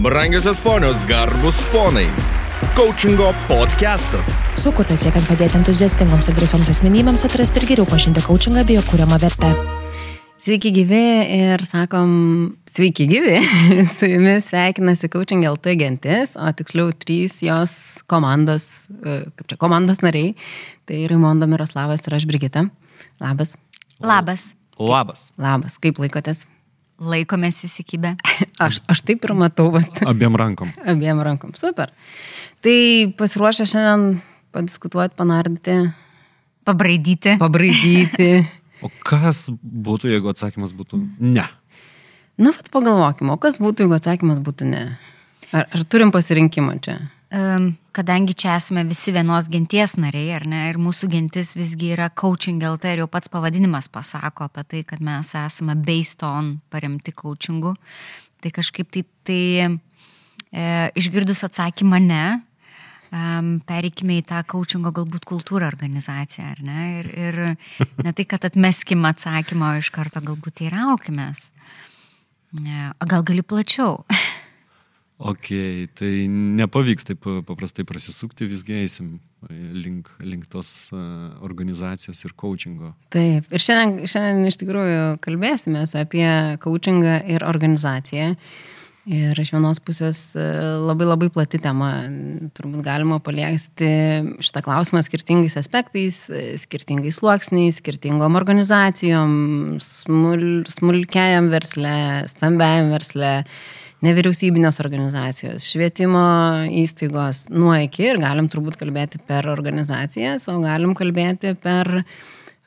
Brangiosios ponios, garbus ponai. Coachingo podcastas. Sukurtas siekiant padėti entuziastingoms ir drąsioms asmenybėms atrasti ir geriau pažinti coachingą bei jo kūriamą vertę. Sveiki gyvi ir sakom, sveiki gyvi. Su jumis sveikinasi Coaching LT gentis, o tiksliau trys jos komandos, e, kaip čia, komandos nariai. Tai Raimonda Miroslavas ir aš Brigita. Labas. Labas. Labas. Labas. Kaip laikotės? Laikomės įsikibę. Aš, aš taip ir matau, bet Abiem rankom. abiem rankom. Super. Tai pasiruošę šiandien padiskutuoti, panardyti, Pabraidyti. pabraidyti. O kas būtų, jeigu atsakymas būtų ne? Nu, vat pagalvokime, o kas būtų, jeigu atsakymas būtų ne? Ar, ar turim pasirinkimą čia? Kadangi čia esame visi vienos genties nariai, ar ne, ir mūsų gentis visgi yra coaching LT ir jau pats pavadinimas pasako apie tai, kad mes esame based on paremti coachingu, tai kažkaip tai, tai e, išgirdus atsakymą ne, um, pereikime į tą coachingo galbūt kultūrą organizaciją, ar ne, ir, ir ne tai, kad atmeskim atsakymą, o iš karto galbūt įraukimės. Ne, o gal gali plačiau? Ok, tai nepavyks taip paprastai prasisukti, visgi eisim link, link tos uh, organizacijos ir coachingo. Taip, ir šiandien, šiandien iš tikrųjų kalbėsime apie coachingą ir organizaciją. Ir iš vienos pusės e, labai labai plati tema, turbūt galima paliesti šitą klausimą skirtingais aspektais, e, skirtingais sluoksniais, skirtingom organizacijom, smul, smulkiajam versle, stambiajam versle, nevyriausybinės organizacijos, švietimo įstaigos nuo iki ir galim turbūt kalbėti per organizacijas, o galim kalbėti per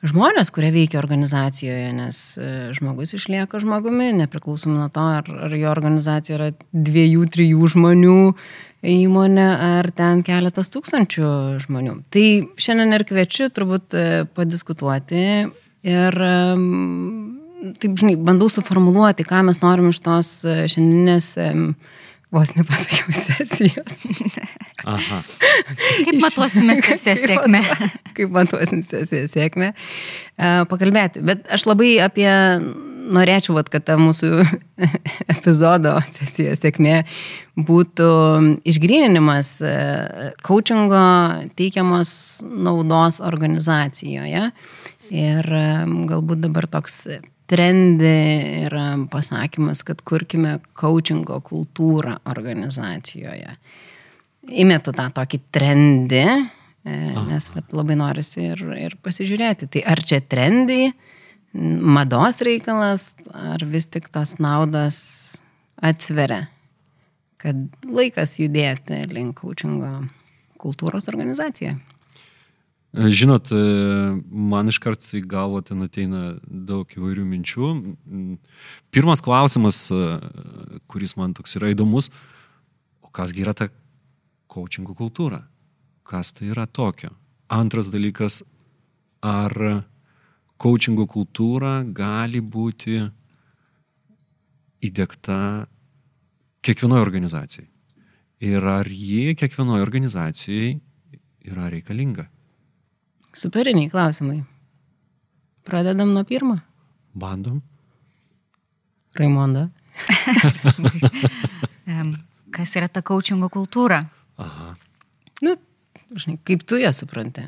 žmonės, kurie veikia organizacijoje, nes e, žmogus išlieka žmogumi, nepriklausomai nuo to, ar, ar jo organizacija yra dviejų, trijų žmonių įmonė, ar ten keletas tūkstančių žmonių. Tai šiandien ir kviečiu turbūt e, padiskutuoti ir taip, žinai, bandau suformuluoti, ką mes norim iš tos e, šiandieninės, vos nepasakiau, sesijos. Aha. Kaip matuosime sesiją sėkmę? Kaip matuosim sesiją sėkmę. E, Pakalbėti. Bet aš labai apie norėčiau, vat, kad ta mūsų epizodo sesija sėkmė būtų išgryninimas e, coachingo teikiamos naudos organizacijoje. Ir galbūt dabar toks trendi yra pasakymas, kad kurkime coachingo kultūrą organizacijoje. Įmetu tą tokį trendį, e, nes vat, labai norisi ir, ir pasižiūrėti. Tai ar čia trendai, mados reikalas, ar vis tik tos naudos atsveria, kad laikas judėti link coachingo kultūros organizacijoje. Žinot, e, man iškart į galvą ten ateina daug įvairių minčių. Pirmas klausimas, e, kuris man toks yra įdomus, o kasgi yra ta coachingo kultūra? Kas tai yra tokio? Antras dalykas, ar coachingo kultūra gali būti įdėkta kiekvienoje organizacijai? Ir ar ji kiekvienoje organizacijai yra reikalinga? Superiniai klausimai. Pradedam nuo pirmo. Bandom. Raimonda. Kas yra ta coachingo kultūra? Aha. Nu, žinai, kaip tu ją supranti?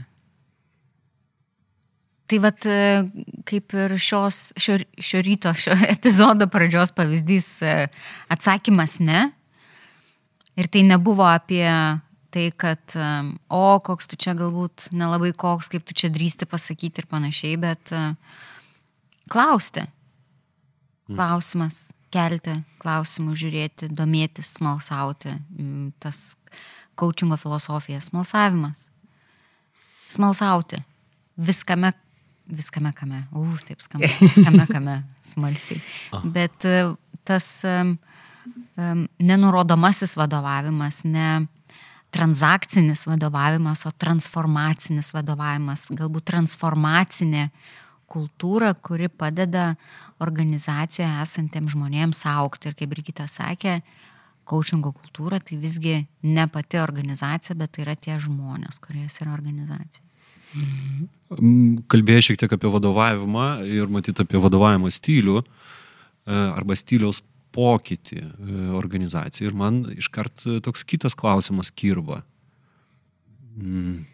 Tai vad, kaip ir šios, šio, šio ryto, šio epizodo pradžios pavyzdys, e, atsakymas ne. Ir tai nebuvo apie tai, kad, o, koks tu čia galbūt nelabai koks, kaip tu čia drįsti pasakyti ir panašiai, bet klausti. Klausimas, kelti klausimų, žiūrėti, domėtis, smalsauti. Mm, Tas coachingo filosofija, smalsavimas. Smalsauti. Viskame, viskame kame. U, taip skamba. Viskame kame, smalsiai. Bet e, tas um, um, nenurodomasis vadovavimas, ne transakcinis vadovavimas, o transformacinis vadovavimas, galbūt transformacinė kultūra, kuri padeda organizacijoje esantiems žmonėms aukti. Ir kaip Brigita sakė, coachingo kultūra tai visgi ne pati organizacija, bet tai yra tie žmonės, kurie yra organizacija. Mm, Kalbėjai šiek tiek apie vadovavimą ir matyti apie vadovavimo stilių e, arba stiliaus pokytį e, organizacijai. Ir man iškart toks kitas klausimas kirba. Mm.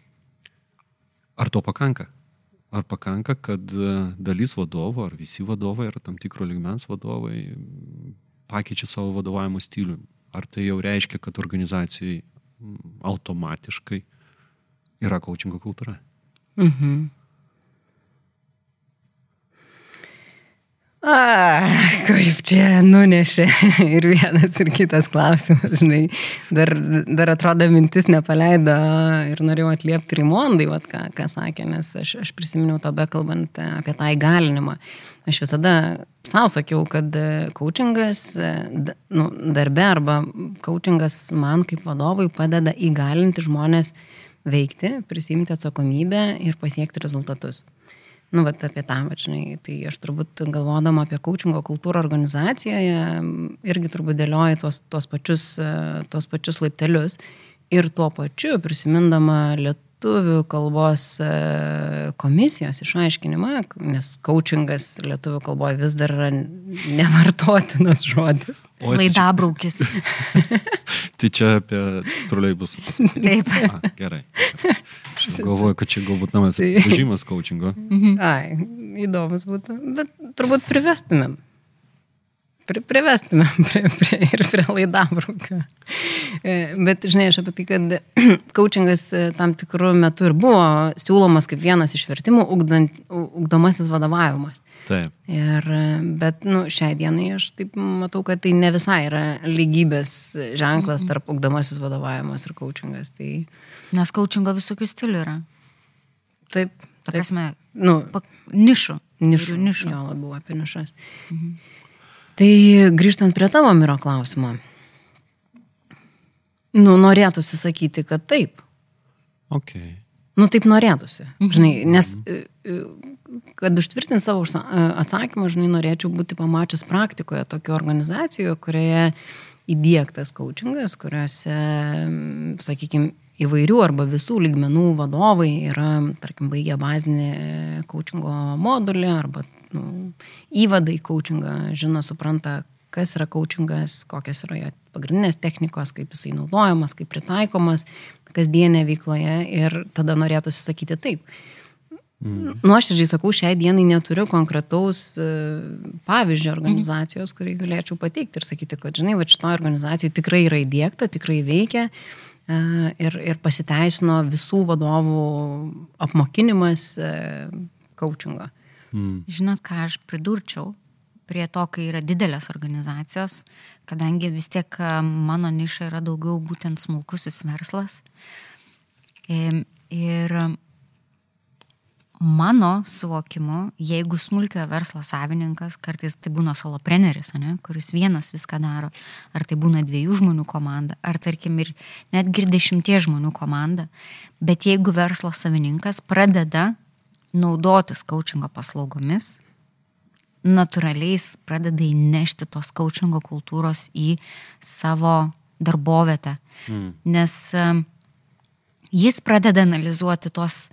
Ar to pakanka? Ar pakanka, kad e, dalis vadovų, ar visi vadovai, ar tam tikro ligmens vadovai pakeičia savo vadovavimo stilių? Ar tai jau reiškia, kad organizacijai automatiškai yra coachingo kultūra? Mhm. A, kaip čia nunešė ir vienas, ir kitas klausimas, žinai. Dar, dar atrodo mintis nepaleido ir norėjau atliepti Rimondai, vat, ką, ką sakė, nes aš, aš prisiminiau to bekalbant apie tą įgalinimą. Aš visada savo sakiau, kad coachingas, nu, darbe arba coachingas man kaip vadovui padeda įgalinti žmonės veikti, prisimti atsakomybę ir pasiekti rezultatus nu, bet apie tą, va, žinai, tai aš turbūt galvodama apie coachingo kultūrą organizacijoje, irgi turbūt dėlioju tuos, tuos, pačius, tuos pačius laiptelius. Ir tuo pačiu prisimindama lietuvių lietuvių kalbos e, komisijos išaiškinimą, nes coachingas lietuvių kalboje vis dar yra nevartotinas žodis. O Laidabraukis. tai čia apie troleibus. Taip. A, gerai. Aš galvoju, kad čia galbūt naujas tai... žymas coachingo. Mhm. Ai, įdomus būtų, bet turbūt privestumėm pri, privestume prie, prie, ir prie laidabrukio. E, bet, žinai, aš apie tai, kad coachingas e, tam tikrų metų ir buvo siūlomas kaip vienas iš vertimų ugdant, ugdomasis vadovavimas. Taip. Ir, e, bet, nu, šiai dienai aš taip matau, kad tai ne visai yra lygybės ženklas tarp ugdomasis vadovavimas ir coachingas. Tai... Nes coachingo visokių stilių yra. Taip. Ta prasme, nu, nišų. Nišų. Nišų. Jo, labiau apie nišas. Mhm. Tai grįžtant prie tavo miro klausimo. Nu, norėtųsi sakyti, kad taip. Okay. Nu, taip norėtųsi. Mhm. Žinai, nes e, e, kad užtvirtinti savo e, atsakymą, žinai, norėčiau būti pamačius praktikoje tokio organizacijoje, kurioje įdėktas coachingas, kuriuose, sakykime, įvairių arba visų lygmenų vadovai yra, tarkim, baigę bazinį coachingo modulį arba nu, įvada į coachingą, žino, supranta, kas yra coachingas, kokios yra jo pagrindinės technikos, kaip jisai naudojamas, kaip pritaikomas kasdienė veikloje ir tada norėtųsi sakyti taip. Mm. Nu, ir sakau, šiai dienai neturiu konkretaus uh, pavyzdžio organizacijos, kurį galėčiau pateikti ir sakyti, kad, žinai, va šitoje organizacijoje tikrai yra įdėkta, tikrai veikia ir, ir pasiteisino visų vadovų apmokinimas uh, coachingo. Mm. Mm. Žinot, ką aš pridurčiau prie to, kai yra didelės organizacijos, kadangi vis tiek mano niša yra daugiau būtent smulkusis verslas. Ir mano suvokimu, jeigu smulkiojo verslo savininkas, kartais tai būna solopreneris, ne, kuris vienas viską daro, ar tai būna dviejų žmonių komanda, ar tarkim ir netgi ir dešimties žmonių komanda, bet jeigu verslo savininkas pradeda naudotis coachingo paslaugomis, natūraliais pradeda įnešti tos coachingo kultūros į savo darbovietę. Mm. Nes jis pradeda analizuoti tos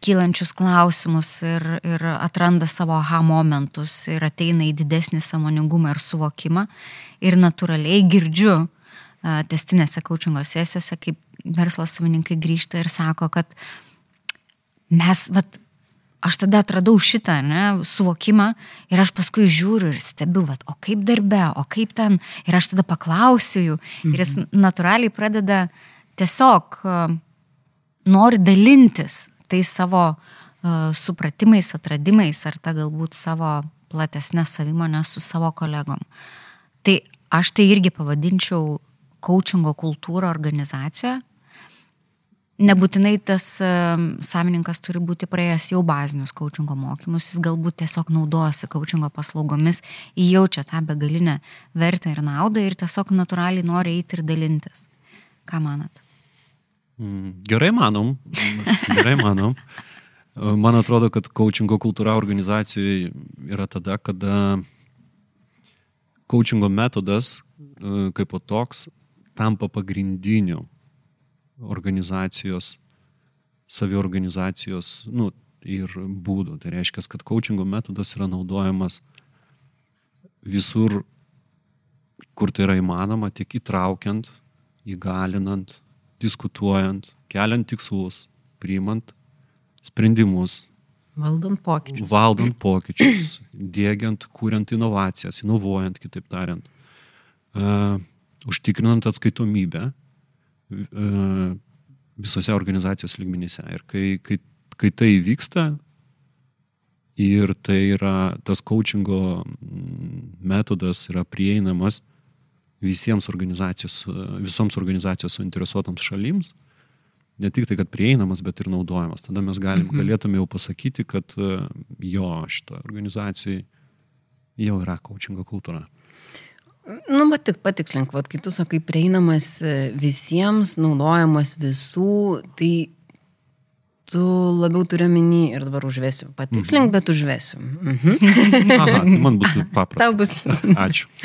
kylančius klausimus ir, ir atranda savo aha momentus ir ateina į didesnį samoningumą ir suvokimą. Ir natūraliai girdžiu testinėse coachingo sesijose, kaip verslo savininkai grįžta ir sako, kad mes, vat, aš tada atradau šitą, ne, suvokimą ir aš paskui žiūriu ir stebiu, vat, o kaip darbe, o kaip ten, ir aš tada paklausiu jų mhm. ir jis mhm. natūraliai pradeda tiesiog nori dalintis tais savo uh, supratimais, atradimais ar ta galbūt savo platesnė savimonė su savo kolegom. Tai aš tai irgi pavadinčiau coachingo kultūrą organizacijoje, Nebūtinai tas savininkas turi būti praėjęs jau bazinius coachingo mokymus, jis galbūt tiesiog naudojasi coachingo paslaugomis, jaučia tą begalinę vertę ir naudą ir tiesiog natūraliai nori eiti ir dalintis. Ką manat? Gerai manom, gerai manom. Man atrodo, kad coachingo kultūra organizacijoje yra tada, kada coachingo metodas e, kaip toks tampa pagrindiniu organizacijos, saviorganizacijos nu, ir būdų. Tai reiškia, kad coachingo metodas yra naudojamas visur kur tai yra įmanoma, tik įtraukiant, įgalinant, diskutuojant, keliant tikslus, priimant sprendimus, Valdant pokyčius. valdant pokyčius, dėgiant, kuriant inovacijas, inovuojant, kitaip tariant, uh, užtikrinant atskaitomybę uh, visose organizacijos lygmenyse. Ir kai, kai, kai tai vyksta ir tai yra tas coachingo mm, metodas yra prieinamas visiems organizacijos, visoms organizacijos suinteresuotoms šalims, ne tik tai, kad prieinamas, bet ir naudojamas. Tada mes galim, mhm. galėtume jau pasakyti, kad e, jo šitoje organizacijai jau yra coachingo kultūra. Nu, bet tik patikslink, vad, kai tu sakai prieinamas e, visiems, naudojamas visų, tai tu labiau turi minį ir dabar užvesiu. Patikslink, mhm. bet užvesiu. Mhm. Aha, tai man bus paprasta. Tau bus. Ačiū.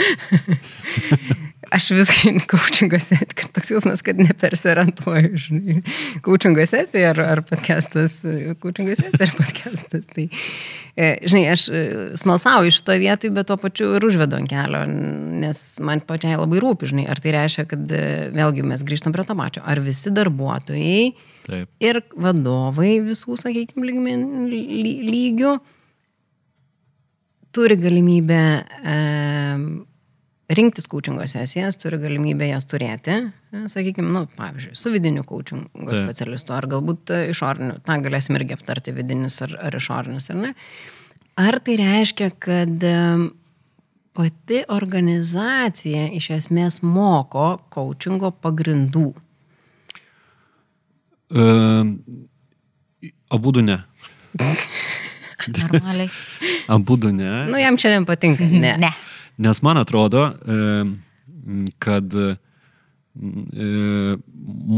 Aš viskai kaučingose, kad toks jausmas, kad nepersirantuoju, žinai. Kaučingo sesija ar, ar podcastas, kaučingo sesija ar podcastas. Tai, e, žinai, aš e, smalsauju iš to vietoj, bet tuo pačiu ir užvedu ant kelio, nes man pačiai labai rūpi, žinai, ar tai reiškia, kad e, vėlgi mes grįžtam prie to pačio, ar visi darbuotojai Taip. ir vadovai visų, sakykime, lygių turi galimybę e, rinktis coachingo sesijas, turi galimybę jas turėti, e, sakykime, nu, pavyzdžiui, su vidiniu coachingo Taip. specialistu, ar galbūt e, išoriniu, tą galėsim irgi aptarti, vidinis ar, ar išorinis, ar ne. Ar tai reiškia, kad pati organizacija iš esmės moko coachingo pagrindų? Uh, abu du ne. Normaliai. Abu du ne. Nu, jam šiandien patinka. Ne. Ne. Nes man atrodo, e, kad e,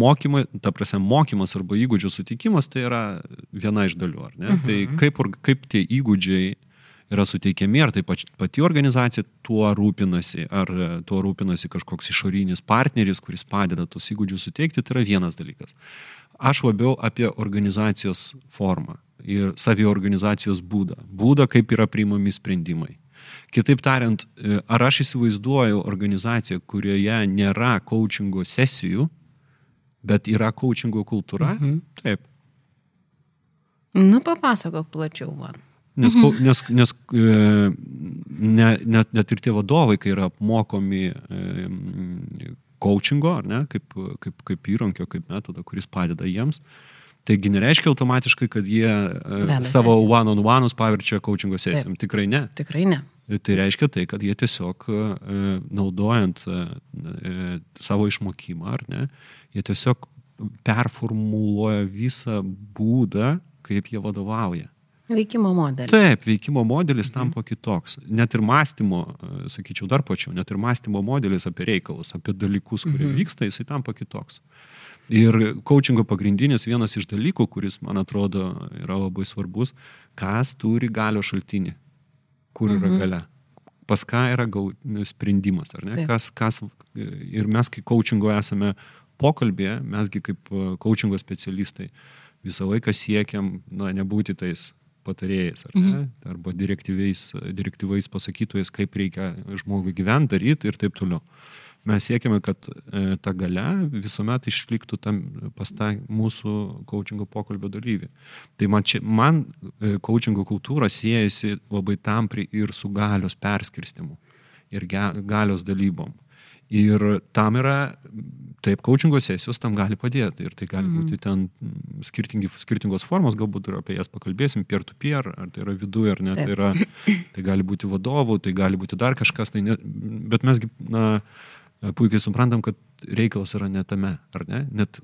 mokymai, ta prasme, mokymas arba įgūdžių sutikimas tai yra viena iš dalių, ar ne? Mhm. Tai kaip, kaip tie įgūdžiai yra suteikiami, ar tai pati organizacija tuo rūpinasi, ar e, tuo rūpinasi kažkoks išorinis partneris, kuris padeda tos įgūdžius suteikti, tai yra vienas dalykas. Aš labiau apie organizacijos formą ir saviorganizacijos būdą. Būdą, kaip yra priimami sprendimai. Kitaip tariant, e, ar aš įsivaizduoju organizaciją, kurioje nėra coachingo sesijų, bet yra coachingo kultūra? Mhm. Taip. Nu, papasakok plačiau, man. Nes, mhm. nes, nes e, ne, net, net ir tie vadovai, kai yra apmokomi e, coachingo, ar ne, kaip, kaip, kaip įrankio, kaip metodo, kuris padeda jiems, taigi nereiškia automatiškai, kad jie e, Veda savo one-on-one'us paverčia coachingo sesijom. Tikrai ne. Tikrai ne. Tai reiškia tai, kad jie tiesiog e, naudojant e, savo išmokymą, ar ne, jie tiesiog performuluoja visą būdą, kaip jie vadovauja. Veikimo modelį. Taip, veikimo modelis tampa kitoks. Net ir mąstymo, e, sakyčiau, dar pačiau, net ir mąstymo modelis apie reikalus, apie dalykus, kurie Mhm. vyksta, jisai tampa kitoks. Ir coachingo pagrindinis vienas iš dalykų, kuris, man atrodo, yra labai svarbus, kas turi galio šaltinį, kur yra Mhm. galia. Pas ką yra gau, sprendimas, ar ne? Kas, kas, ir mes, kai coachingo esame pokalbėje, mesgi kaip e, coachingo specialistai visą laiką siekiam, na, nebūti tais patarėjais, ar ne, mhm. arba direktyvais pasakytojais, kaip reikia žmogui gyventi, daryti ir taip toliau. Mes siekime, kad e, ta gale visuomet išliktų tam pas tą mūsų coachingo pokalbio dalyvį. Tai man, čia, man e, coachingo kultūra siejasi labai tampri ir su galios perskirstimu ir ge, galios dalybom. Ir tam yra, taip, coachingo sesijos tam gali padėti. Ir tai gali būti ten mm, skirtingos formos, galbūt ir apie jas pakalbėsim, peer-to-peer, ar tai yra viduje, ar ne, tai, Taip. yra, tai gali būti vadovų, tai gali būti dar kažkas, tai ne, bet mesgi, na, puikiai suprantam, kad reikalas yra ne tame, ar ne? Net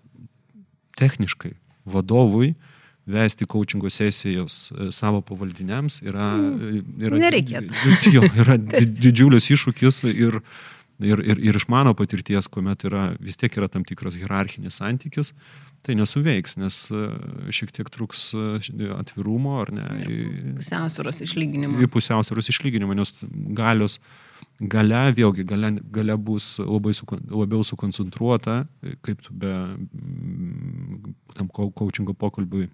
techniškai vadovui vesti coachingo sesijos e, savo pavaldiniams yra... e, yra Nereikėtų. Jo, yra di- didžiulis iššūkis ir, ir, ir, ir iš mano patirties, kuomet yra, vis tiek yra tam tikras hierarchinis santykis, tai nesuveiks, nes e, šiek tiek truks e, atvirumo ar ne. į- Pusiausvėros išlyginimo. į pusiausvėros išlyginimą, nes galios galia, vėlgi, galia, galia bus labai su, labiau sukoncentruota, kaip tu be tam coachingo pokalbiui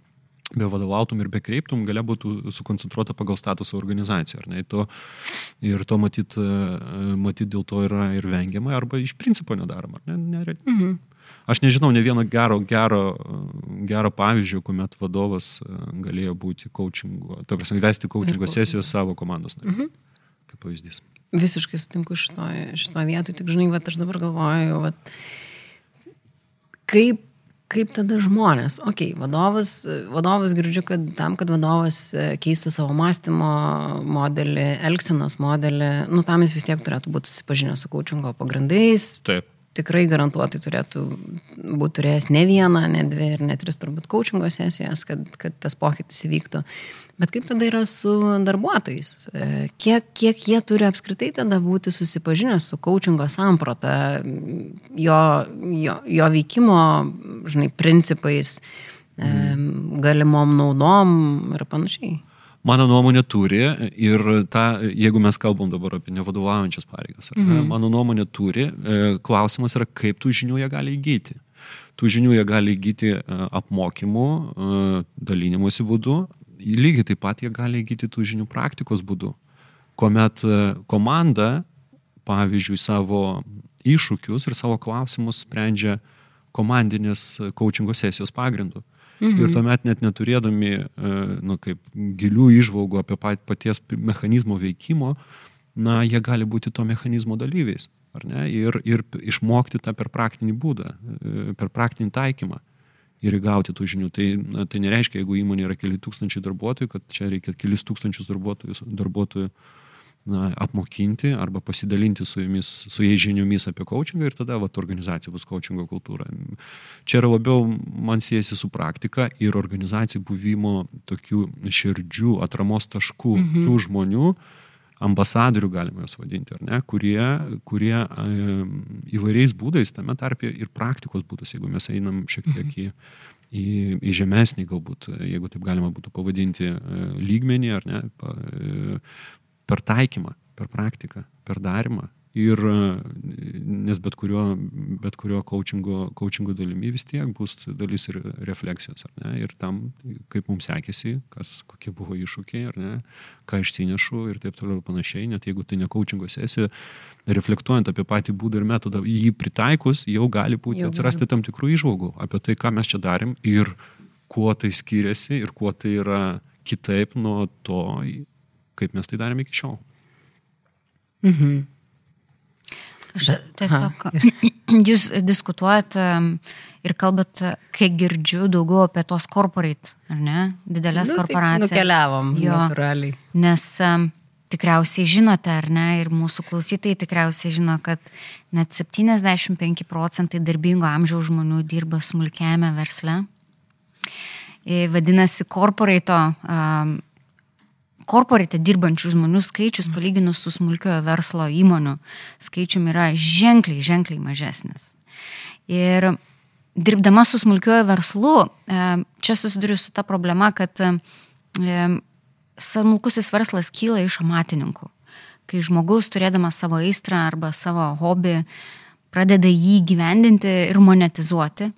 be vadovautum ir be kreiptum, galia būtų sukoncentruota pagal statusą organizaciją. Ne, to, ir to matyt, matyt dėl to yra ir vengiama, arba iš principo nedaroma. Ne, ne, mhm. Aš nežinau ne vieno gero, gero, gero pavyzdžio, kuomet vadovas galėjo būti coachingo, ta prasme, vesti coachingo sesijos savo komandos nariu. Mhm. Kaip pavyzdys. Visiškai sutinku šitoje šito vietoje, tik žinai, va, aš dabar galvoju, va, kaip Kaip tada žmonės? Ok, vadovas, vadovas girdžiu, kad tam, kad vadovas e, keistų savo mąstymo modelį, elgsenos modelį, nu tam jis vis tiek turėtų būti susipažinęs su kočingo pagrindais. Taip. Tikrai garantuotai turėtų būti turėjęs ne vieną, ne dvi ir ne tris turbūt kočingo sesijas, kad, kad tas pokytis įvyktų. Bet kaip tada yra su darbuotojais? E, kiek, kiek jie turi apskritai tada būti susipažinę su coachingo samprata, jo, jo, jo veikimo, žinai, principais, mm. galimom naudom ir panašiai? Mano nuomonė turi ir ta, jeigu mes kalbam dabar apie nevadovaujančias pareigas, mm -hmm. mano nuomonė turi, e, klausimas yra, kaip tų žinių jie gali įgyti. Tų žinių jie gali įgyti apmokymų, dalinimuose būdu, lygiai taip pat jie gali įgyti tų žinių praktikos būdu, kuomet e, komanda, pavyzdžiui, savo iššūkius ir savo klausimus sprendžia komandinės coachingo sesijos pagrindu. Mhm. Ir tuomet net neturėdami e, nu, kaip, gilių išvalgų apie paties mechanizmo veikimo, na, jie gali būti to mechanizmo dalyviais. Ir, ir išmokti tą per praktinį būdą, e, per praktinį taikymą ir įgauti tų žinių. Tai, na, tai nereiškia, jeigu įmonė yra keli tūkstančiai darbuotojų, kad čia reikia kelis tūkstančius darbuotojų, darbuotojų na, apmokinti arba pasidalinti su, jumis, su jais žiniomis apie coachingą ir tada vat, organizacija bus coachingo kultūra. Čia yra labiau man siejasi su praktika ir organizacijų buvimo tokių širdžių, atramos taškų mhm. tų žmonių, ambasadorių galima juos vadinti, ar ne, kurie, kurie įvairiais būdais, tame tarpe ir praktikos būdus, jeigu mes einam šiek tiek į, į, į žemesnį, galbūt, jeigu taip galima būtų pavadinti, e, lygmenį, ar ne, e, per taikymą, per praktiką, per darimą, Ir nes bet kurio, bet kurio coachingo, coachingo dalimi vis tiek bus dalis ir refleksijos, ar ne? Ir tam, kaip mums sekėsi, kas, kokie buvo iššūkiai, ar ne, ką išsinešu ir taip toliau ir panašiai, net jeigu tai ne coachingo sesija, reflektuojant apie patį būdą ir metodą, jį pritaikus, jau gali būti jau atsirasti tam tikrų išvalgų apie tai, ką mes čia darėm ir kuo tai skiriasi ir kuo tai yra kitaip nuo to, kaip mes tai darėme iki šiol. Mhm. Aš tiesiog, jūs diskutuojat ir kalbat, kai girdžiu daugiau apie tos corporate, ar ne, didelės nu, korporacijas. Nukeliavom, jo, natūraliai. Nes um, tikriausiai žinote, ar ne, ir mūsų klausytojai tikriausiai žino, kad net 75 procentai darbingo amžiaus žmonių dirba smulkiame versle. Vadinasi, korporato um, korporate dirbančių žmonių skaičius mhm. palyginus su smulkiojo verslo įmonių skaičiumi yra ženkliai, ženkliai mažesnis. Ir dirbdama su smulkiojo verslu, e, čia susiduriu su ta problema, kad e, smulkusis verslas kyla iš amatininkų. Kai žmogus, turėdamas savo aistrą arba savo hobį, pradeda jį gyvendinti ir monetizuoti,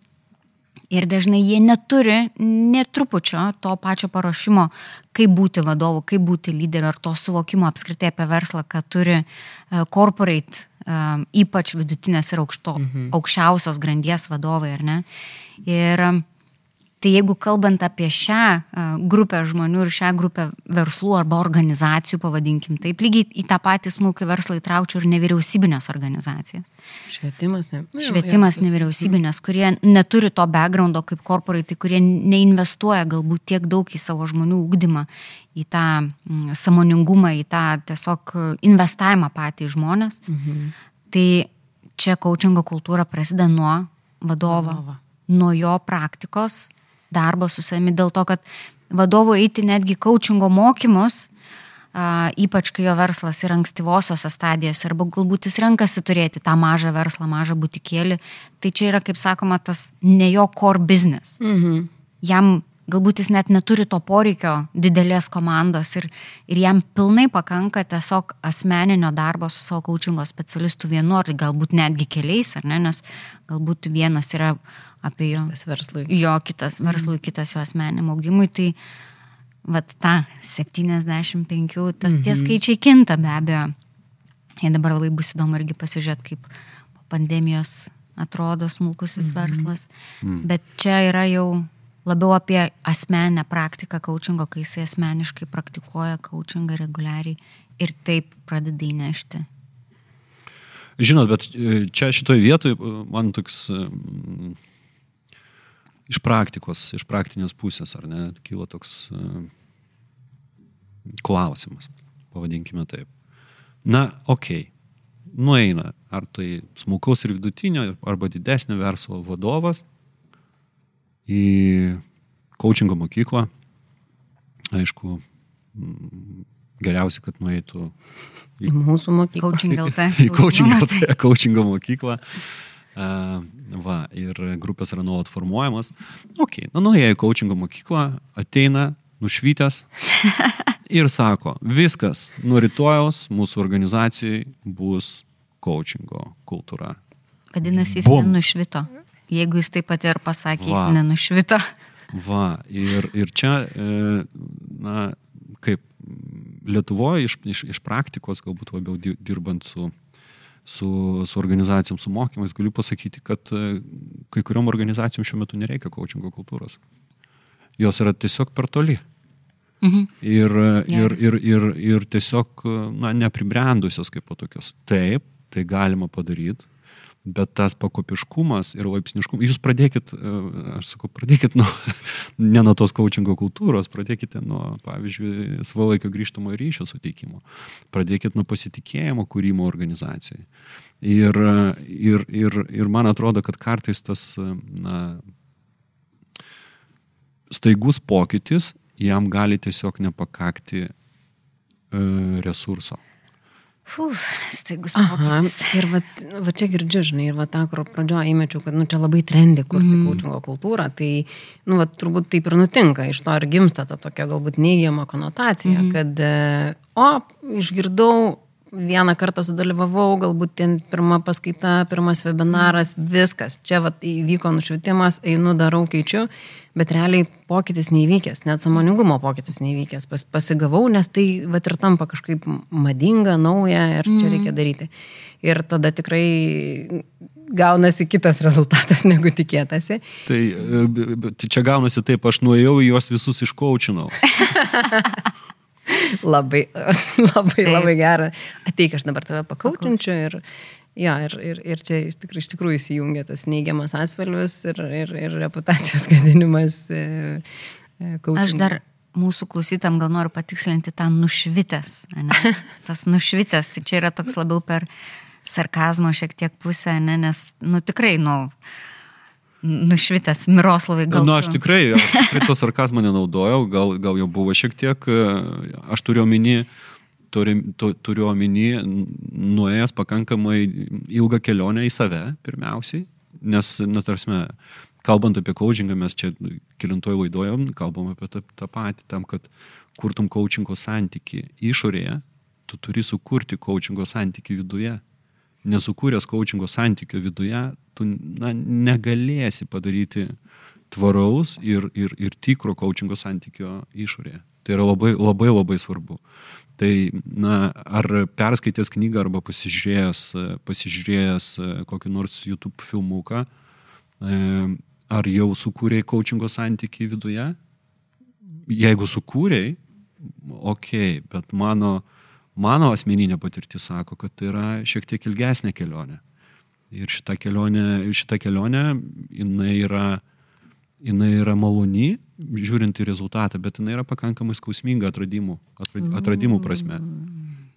Ir dažnai jie neturi netrupučio to pačio paruošimo, kaip būti vadovu, kaip būti lyderiu, ar to suvokimo apskritai apie verslą, kad turi e, corporate, e, ypač vidutinės ir aukšto, mhm. aukščiausios grandies vadovai, ar ne? Ir Tai jeigu kalbant apie šią grupę žmonių ir šią grupę verslų arba organizacijų, pavadinkim taip, lygiai į tą patį smulkį verslą įtraukčiau ir nevyriausybinės organizacijas. Švietimas, ne. Švietimas nevyriausybinės, kurie neturi to backgroundo kaip korporatai, kurie neinvestuoja galbūt tiek daug į savo žmonių ūkdymą, į tą samoningumą, į tą tiesiog investavimą patį žmonės. Mhm. Tai čia coachingo kultūra prasideda nuo vadovo, vadovo. nuo jo praktikos darbo su savimi, dėl to, kad vadovo eiti netgi coachingo mokymus, ypač kai jo verslas yra ankstyvosiose stadijose, arba galbūt jis renkasi turėti tą mažą verslą, mažą butikėlį, tai čia yra, kaip sakoma, tas ne jo core business. Mhm. Jam galbūt jis net neturi to poreikio didelės komandos ir, ir jam pilnai pakanka tiesiog asmeninio darbo su savo coachingo specialistu vienu ar galbūt netgi keliais, ar ne, nes galbūt vienas yra apie jo, Tas verslui. jo kitas verslui, kitas jo asmeniniam augimui, tai vat ta 75, tas tie skaičiai kinta be abejo. Ir dabar labai bus įdomu irgi pasižiūrėti, kaip po pandemijos atrodo smulkusis verslas. Bet čia yra jau labiau apie asmeninę praktiką coachingo, kai jisai asmeniškai praktikuoja coachingą reguliariai ir taip pradeda įnešti. Žinot, bet e, čia šitoje vietoje man toks e, mm, iš praktikos, iš praktinės pusės, ar ne, kyla toks e, klausimas, pavadinkime taip. Na, okei, okay. nueina, ar tai smulkaus ir vidutinio, arba didesnio verslo vadovas į coachingo mokyklą. Aišku, geriausia, kad nueitų Į mūsų mokyklą. Coaching LT. į coachingo, coachingo mokyklą. Uh, va, ir grupės yra nuolat formuojamas. Ok, nu nuėjo į coachingo mokyklą, ateina, nušvytęs ir sako, viskas, nuo rytojaus mūsų organizacijai bus coachingo kultūra. Vadinasi, jis Bum. nenušvito. Jeigu jis taip pat ir pasakė, jis Va. nenušvito. Va, ir, ir čia, e, na, kaip Lietuvoje iš, iš, iš praktikos, galbūt labiau di- dirbant su, su, su organizacijom, su mokymais, galiu pasakyti, kad e, kai kuriuom organizacijom šiuo metu nereikia coachingo kultūros. Jos yra tiesiog per toli. Mhm. Ir, ir, Geras. ir, ir, ir tiesiog, na, nepribrendusios kaip po tokios. Taip, tai galima padaryti, bet tas pakopiškumas ir laipsniškumas, jūs pradėkit, e, aš sakau, pradėkit nuo, ne nuo tos coachingo kultūros, pradėkite nuo, pavyzdžiui, savalaikio grįžtamo ryšio suteikimo, pradėkit nuo pasitikėjimo kūrimo organizacijai. Ir, ir, ir, ir man atrodo, kad kartais tas, na, staigus pokytis, jam gali tiesiog nepakakti e, resurso. Uf, staigus pokytis. ir va, va čia girdžiu, žinai, ir va tą, kur pradžioje įmečiau, kad nu, čia labai trendi kurti mm. kočingo kultūrą, tai nu, va, turbūt taip ir nutinka, iš to ir gimsta ta tokia galbūt neigiama konotacija, mm. kad, e, o, išgirdau, vieną kartą sudalyvavau, galbūt ten pirma paskaita, pirmas webinaras, viskas, čia va, įvyko nušvietimas, einu, darau, keičiu, bet realiai pokytis neįvykęs, net samoningumo pokytis neįvykęs, Pas, pasigavau, nes tai va ir tampa kažkaip madinga, nauja ir čia reikia daryti. Ir tada tikrai gaunasi kitas rezultatas, negu tikėtasi. Tai, e, tai čia gaunasi taip, aš nuėjau į juos visus iškaučinau. Labai, labai, labai gera. Ateik, aš dabar tave pakautinčiu ir, ja, ir, ir, ir čia iš tikrųjų, iš tikrųjų įsijungia tas neigiamas atspalvis ir, ir, ir reputacijos gadinimas. E, e, Aš dar mūsų klausytam gal noriu patikslinti tą nušvitęs. ane? Tas nušvitęs, tai čia yra toks labiau per sarkazmo šiek tiek pusę, ne? nes, nu tikrai, nu, nušvitęs Miroslavai gal. Na, nu, aš tikrai, aš tikrai to sarkazmo nenaudojau, gal, gal jau buvo šiek tiek, e, aš turiu omeny, turi, tu, turiu omeny, nuėjęs pakankamai ilgą kelionę į save, pirmiausiai, nes, na, tarsi, kalbant apie coachingą, mes čia kilintoj laidojom, kalbam apie tą, tą patį, tam, kad kurtum coachingo santyki išorėje, tu turi sukurti coachingo santyki viduje. Nesukūręs coachingo santykio viduje, tu na, negalėsi padaryti tvaraus ir, ir, ir tikro coachingo santykio išorėje. Tai yra labai labai, labai svarbu. Tai, na, ar perskaitęs knygą arba pasižiūrėjęs, pasižiūrėjęs kokį nors YouTube filmuką, e, ar jau sukūrėjai coachingo santykį viduje? Jeigu sukūrėjai, ok, bet mano, mano asmeninė patirtis sako, kad tai yra šiek tiek ilgesnė kelionė. Ir šita kelionė, šita kelionė jinai yra, jinai yra maloni, žiūrint į rezultatą, bet jinai yra pakankamai skausminga atradimų, atrad- atradimų prasme.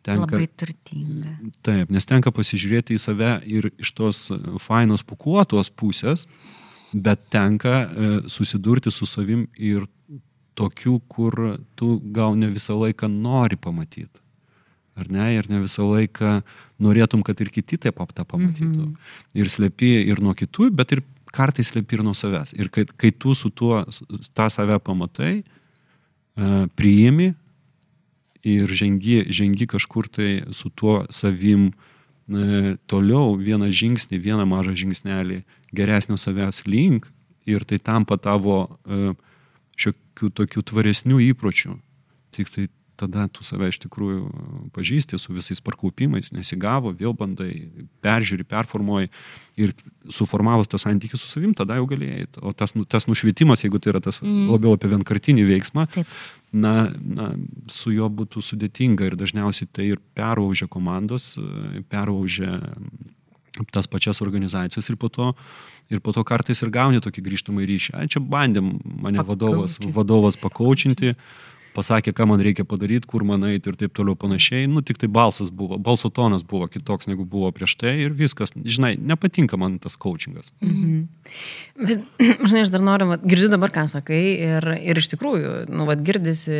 Tenka, Labai turtinga. Taip, nes tenka pasižiūrėti į save ir iš tos fainos pukuotos pusės, bet tenka e, susidurti su savim ir tokių, kur tu gal ne visą laiką nori pamatyti. Ar ne? Ir ne visą laiką norėtum, kad ir kiti taip pat tą pamatytų. Mm -hmm. Ir slepi ir nuo kitų, bet ir kartais slepi ir nuo savęs. Ir kai, kai tu su tuo, tą save pamatai, e, priimi ir žengi, žengi kažkur tai su tuo savim e, toliau vieną žingsnį, vieną mažą žingsnelį geresnio savęs link ir tai tampa tavo e, šiokių tokių tvaresnių įpročių. Tik tai tada tu save iš tikrųjų pažįsti su visais parkaupimais, nesigavo, vėl bandai, peržiūri, performuoji ir suformavus tą santykių su savim, tada jau galėjai. O tas, nu, tas nušvietimas, jeigu tai yra tas mm. labiau apie vienkartinį veiksmą, Taip. na, na, su juo būtų sudėtinga ir dažniausiai tai ir peraužia komandos, peraužia tas pačias organizacijas ir po to, ir po to kartais ir gauni tokį grįžtamą ryšį. Ai, čia bandėm mane vadovas, vadovas pakaučinti. Pakaučinti pasakė, ką man reikia padaryti, kur man eiti ir taip toliau panašiai. Nu, tik tai balsas buvo, balso tonas buvo kitoks negu buvo prieš tai ir viskas. Žinai, nepatinka man tas coachingas. Mhm. Bet, žinai, aš dar noriu, vat, girdžiu dabar, ką sakai ir, ir iš tikrųjų, nu, vat, girdisi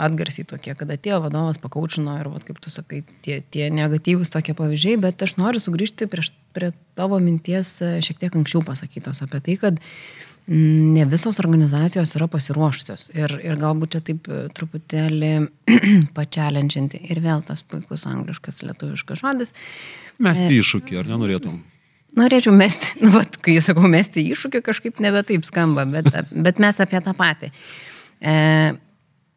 atgarsiai tokie, kad atėjo vadovas pakaučino ir, vat, kaip tu sakai, tie, tie negatyvūs tokie pavyzdžiai, bet aš noriu sugrįžti prieš, prie tavo minties šiek tiek anksčiau pasakytos apie tai, kad ne visos organizacijos yra pasiruošusios. Ir, ir galbūt čia taip e, truputėlį pačialenčianti. Ir vėl tas puikus angliškas lietuviškas žodis. Mesti e, iššūkį, ar nenorėtum? Norėčiau mesti, nu, vat, kai sakau mesti iššūkį, kažkaip nebe taip skamba, bet, bet mes apie tą patį. E,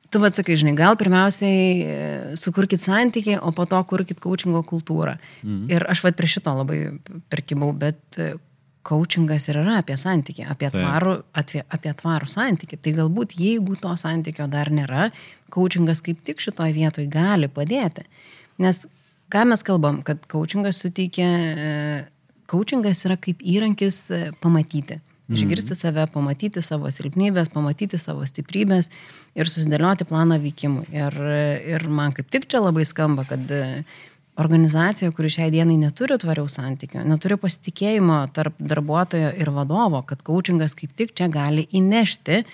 tu vad sakai, žinai, gal pirmiausiai e, sukurkit santykį, o po to kurkit coachingo kultūrą. Mhm. Ir aš vad prie šito labai perkibau, bet coachingas ir yra apie santykį, apie tvarų, apie, apie tvarų santykį. Tai galbūt jeigu to santykio dar nėra, coachingas kaip tik šitoje vietoje gali padėti. Nes ką mes kalbam, kad coachingas suteikia, e, coachingas yra kaip įrankis e, pamatyti. Mhm. Išgirsti save, pamatyti savo silpnybės, pamatyti savo stiprybės ir susidėlioti planą vykimui. Ir, ir man kaip tik čia labai skamba, kad organizacija, kuri šiai dienai neturi tvariaus santykio, neturi pasitikėjimo tarp darbuotojo ir vadovo, kad coachingas kaip tik čia gali įnešti e,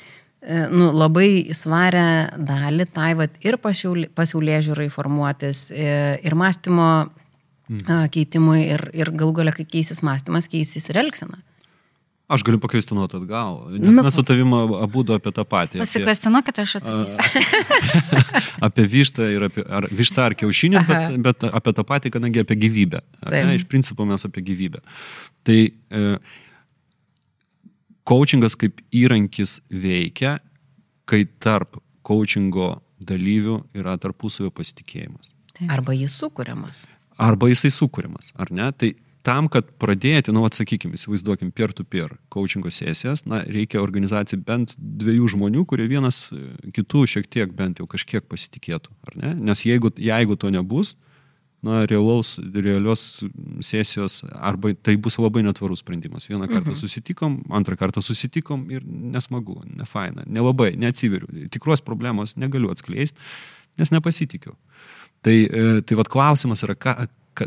nu, labai svarę dalį tai vat, ir pasiaulė žiūrai formuotis, e, ir mąstymo mm. keitimui, ir, ir galų galia, kai keisis mąstymas, keisis ir elgsena. Aš galiu pakvestinuoti atgal, nes nu, mes su tavimi abu apie tą patį. Pasikvestinuokit, aš atsakysiu. apie vištą ir apie ar, vištą ar kiaušinis, bet, bet apie tą patį, kadangi apie gyvybę. Ne, iš principo mes apie gyvybę. Tai e, coachingas kaip įrankis veikia, kai tarp coachingo dalyvių yra tarpusavio pasitikėjimas. Arba jis sukūriamas. Arba jisai sukūriamas, ar ne? Tai tam, kad pradėti, nu, atsakykime, įsivaizduokim, peer-to-peer coachingo sesijas, na, reikia organizacijai bent dviejų žmonių, kurie vienas kitų šiek tiek bent jau kažkiek pasitikėtų, ar ne? Nes jeigu, jeigu to nebus, na, realaus, realios sesijos, arba tai bus labai netvarus sprendimas. Vieną kartą mhm. susitikom, antrą kartą susitikom ir nesmagu, nefaina, nelabai, neatsiveriu. Tikros problemos negaliu atskleisti, nes nepasitikiu. Tai, e, tai vad klausimas yra, ką,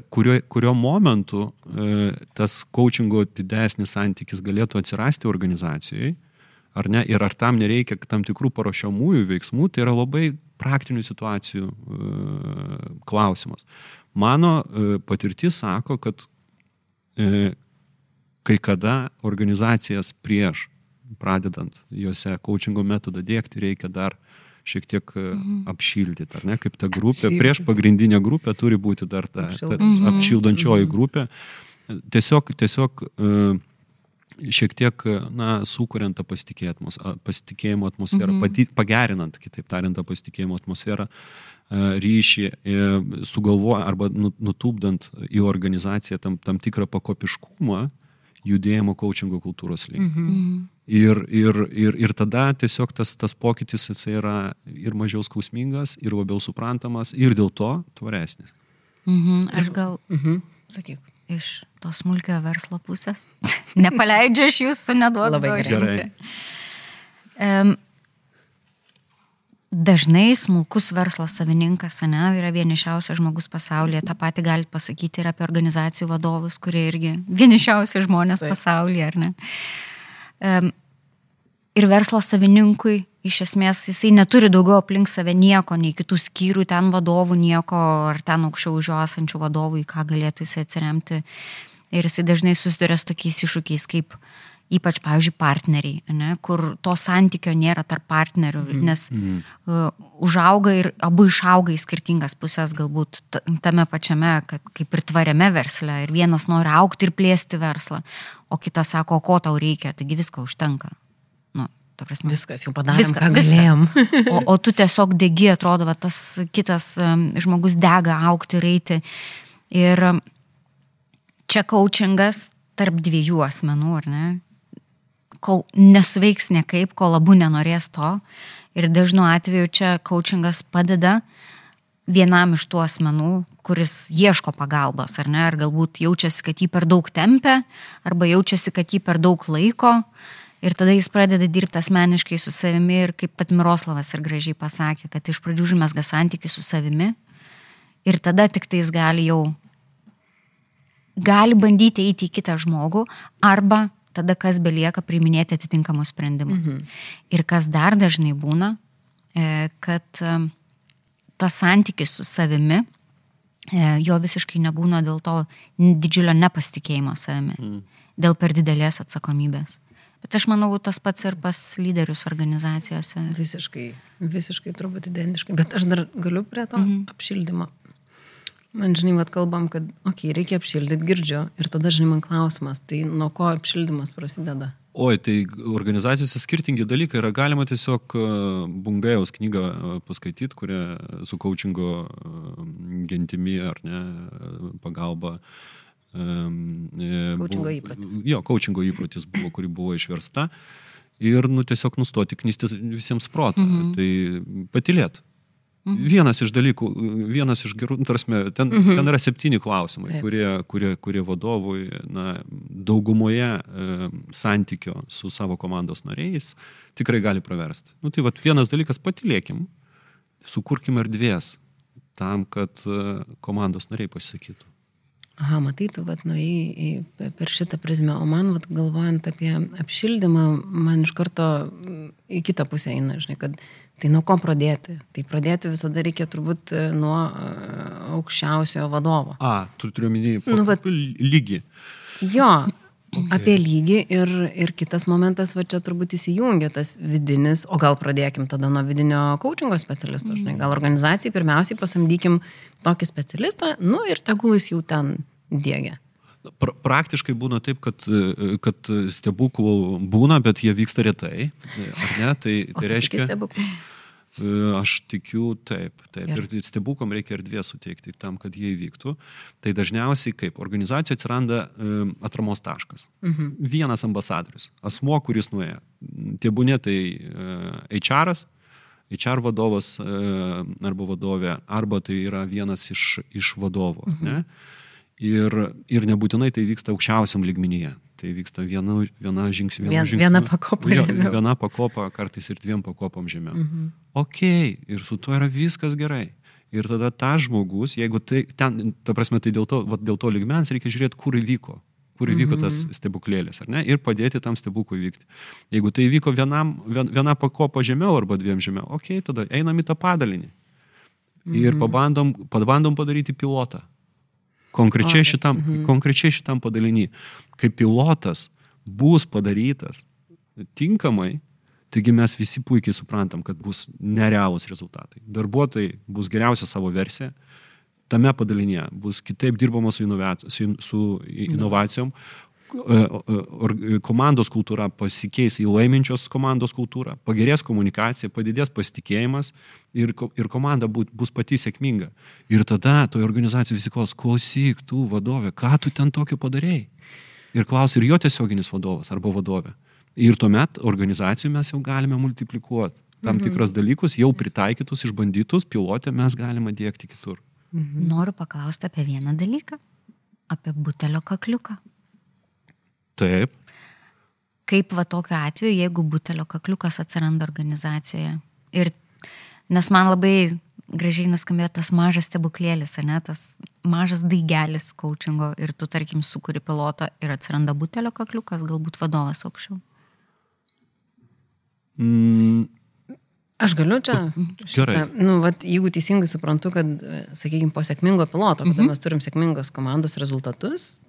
kurio, kurio momentu e, tas coachingo didesnis santykis galėtų atsirasti organizacijai, ar ne, ir ar tam nereikia tam tikrų paruošiamųjų veiksmų, tai yra labai praktinių situacijų e, klausimas. Mano e, patirtis sako, kad kai kada organizacijas prieš pradedant juose coachingo metodą dėkti reikia dar šiek tiek e, mhm. apšildyti, ar ne, kaip ta grupė, Apšildyti. prieš pagrindinę grupę turi būti dar ta, ta mhm. apšildančioji mhm. grupė. Tiesiog, tiesiog e, šiek tiek, na, sukuriant tą pasitikėjimo atmosferą, mhm. pati, pagerinant, kitaip tariant, tą pasitikėjimo atmosferą, e, ryšį, sugalvojant arba nu, nutūpdant į organizaciją tam, tam tikrą pakopiškumą judėjimo coachingo kultūros link. Mhm. Ir, ir, ir, ir tada tiesiog tas, tas pokytis jis yra ir mažiau skausmingas, ir labiau suprantamas, ir dėl to tvaresnis. Mhm, aš gal, mhm. sakyk, iš to smulkio verslo pusės. Nepaleidžiu aš jūsų, neduodu. Labai gerai. Um, dažnai smulkus verslo savininkas, ne, yra vienišiausias žmogus pasaulyje. Ta pati galite pasakyti ir apie organizacijų vadovus, kurie irgi vienišiausi žmonės Taip. pasaulyje, ar ne? Ir verslo savininkui, iš esmės, jisai neturi daugiau aplink save nieko, nei kitų skyrių, ten vadovų nieko, ar ten aukščiau už jo esančių vadovų, į ką galėtų jisai atsiremti. Ir jisai dažnai susiduria su tokiais iššūkiais kaip ypač, pavyzdžiui, partneriai, ne, kur to santykio nėra tarp partnerių, mm. nes mm. Uh, užauga ir abu išauga į skirtingas pusės, galbūt tame pačiame, kad kaip ir tvariame versle, ir vienas nori aukti ir plėsti verslą, o kitas sako, ko tau reikia, taigi visko užtenka. Nu, prasme, viskas jau padarėm, viską, ką galėjom. o, o tu tiesiog degi, atrodo, va, tas kitas um, žmogus dega aukti ir eiti. Ir um, čia coachingas tarp dviejų asmenų, ar ne? Kol nesuveiks niekaip, kol abu nenorės to. Ir dažnu atveju čia coachingas padeda vienam iš tų asmenų, kuris ieško pagalbos, ar ne, ar galbūt jaučiasi, kad jį per daug tempia, arba jaučiasi, kad jį per daug laiko. Ir tada jis pradeda dirbti asmeniškai su savimi ir kaip pat Miroslavas ir gražiai pasakė, kad iš pradžių užmesga santykių su savimi ir tada tik tai jis gali jau, gali bandyti eiti į kitą žmogų arba tada kas belieka priiminėti atitinkamus sprendimus. Mhm. Ir kas dar dažnai būna, e, kad e, tas santykis su savimi, e, jo visiškai nebūna dėl to didžiulio nepasitikėjimo savimi, mhm. dėl per didelės atsakomybės. Bet aš manau, tas pats ir pas lyderius organizacijose. Visiškai, visiškai turbūt identiškai. Bet aš dar galiu prie to mhm. apšildymo Man žinai, vad kalbam, kad, okei, okay, reikia apšildyti, girdžiu. Ir tada, žinai, man klausimas, tai nuo ko apšildymas prasideda? Oi, tai organizacijose skirtingi dalykai yra galima tiesiog e, Bungajaus knygą e, paskaityti, kurią su coachingo e, gentimi ar ne pagalba. Coachingo įprotis. Jo, coachingo įprotis buvo, kuri buvo išversta. Ir, nu, tiesiog nustoti knystis visiems protą. Mhm. Tai patilėt. Mhm. Vienas iš dalykų, vienas iš gerų, nu, tarsi, ten, mhm. ten yra septyni klausimai, Taip. kurie, kurie, kurie vadovui na, daugumoje e, santykio su savo komandos nariais tikrai gali praversti. Nu, tai vat, vienas dalykas, patilėkim, sukurkim erdvės tam, kad e, komandos nariai pasisakytų. Aha, matai, tu vat, nu, į, per šitą prizmę, o man, vat, galvojant apie apšildymą, man iš karto į kitą pusę eina, žinai, kad Tai nuo ko pradėti? Tai pradėti visada reikia turbūt e, nuo e, aukščiausiojo vadovo. A, tu turiu minėjai nu, vat, lygį. Jo, okay. apie lygį ir, ir kitas momentas, va čia turbūt įsijungia tas vidinis, o gal pradėkim tada nuo vidinio coachingo specialisto, žinai, gal organizacijai pirmiausiai pasamdykim tokį specialistą, nu ir tegul jis jau ten dėgia. Pra, praktiškai būna taip, kad, e, kad stebuklų būna, bet jie vyksta retai. Ar ne? Tai, tai reiškia. E, aš tikiu taip, taip. Ir, ir stebukom reikia erdvės suteikti tam, kad jie įvyktų. Tai dažniausiai kaip organizacija atsiranda um, atramos taškas. Mhm. Vienas ambasadorius, asmo, kuris nuėjo. Tėbūnė tai uh, HR, HR vadovas uh, arba vadovė, arba tai yra vienas iš, iš vadovų. Mhm. Ne? Ir, ir nebūtinai tai vyksta aukščiausiam lygmenyje. Tai vyksta viena, viena žingsnė. Viena, žingsnė, viena pakopa žemiau. Viena pakopa, kartais ir dviem pakopom žemiau. Mhm. Ok, ir su tuo yra viskas gerai. Ir tada ta žmogus, jeigu tai, ten, ta prasme, tai dėl to, va, dėl to ligmens reikia žiūrėti, kur įvyko kur įvyko tas mhm. stebuklėlis, ar ne, ir padėti tam stebuklui vykti. Jeigu tai įvyko vienam, vien, viena pakopa žemiau arba dviem žemiau, ok, tada einam į tą padalinį. Ir mhm. pabandom, pabandom padaryti pilotą. Konkrečiai šitam, mhm. konkrečiai šitam padalinį, kai pilotas bus padarytas tinkamai, taigi mes visi puikiai suprantam, kad bus nerealūs rezultatai. Darbuotojai bus geriausia savo versija, tame padalinėje bus kitaip dirbama su, su, su inovacijom, E, e, komandos kultūra pasikeis į laiminčios komandos kultūrą, pagerės komunikacija, padidės pasitikėjimas ir, ir komanda būt, bus pati sėkminga. Ir tada toje organizacijoje visi klaus, klausyk, tu vadovė, ką tu ten tokio padarėjai? Ir klaus ir jo tiesioginis vadovas arba vadovė. Ir tuomet organizacijų mes jau galime multiplikuoti. Tam mhm. tikras dalykus jau pritaikytus, išbandytus, pilotę mes galime dėkti kitur. Mhm. Noriu paklausti apie vieną dalyką. Apie butelio kakliuką. Taip. Kaip va tokiu atveju, jeigu butelio kakliukas atsiranda organizacijoje. Ir nes man labai gražiai nuskambėjo tas mažas stebuklėlis, ne, tas mažas daigelis coachingo ir tu, tarkim, sukuri pilotą ir atsiranda butelio kakliukas, galbūt vadovas aukščiau. Mm. Aš galiu čia. Gerai. Nu, vat, jeigu teisingai suprantu, kad, sakykime, po sėkmingo piloto, kada Mhm. mes turim sėkmingos komandos rezultatus,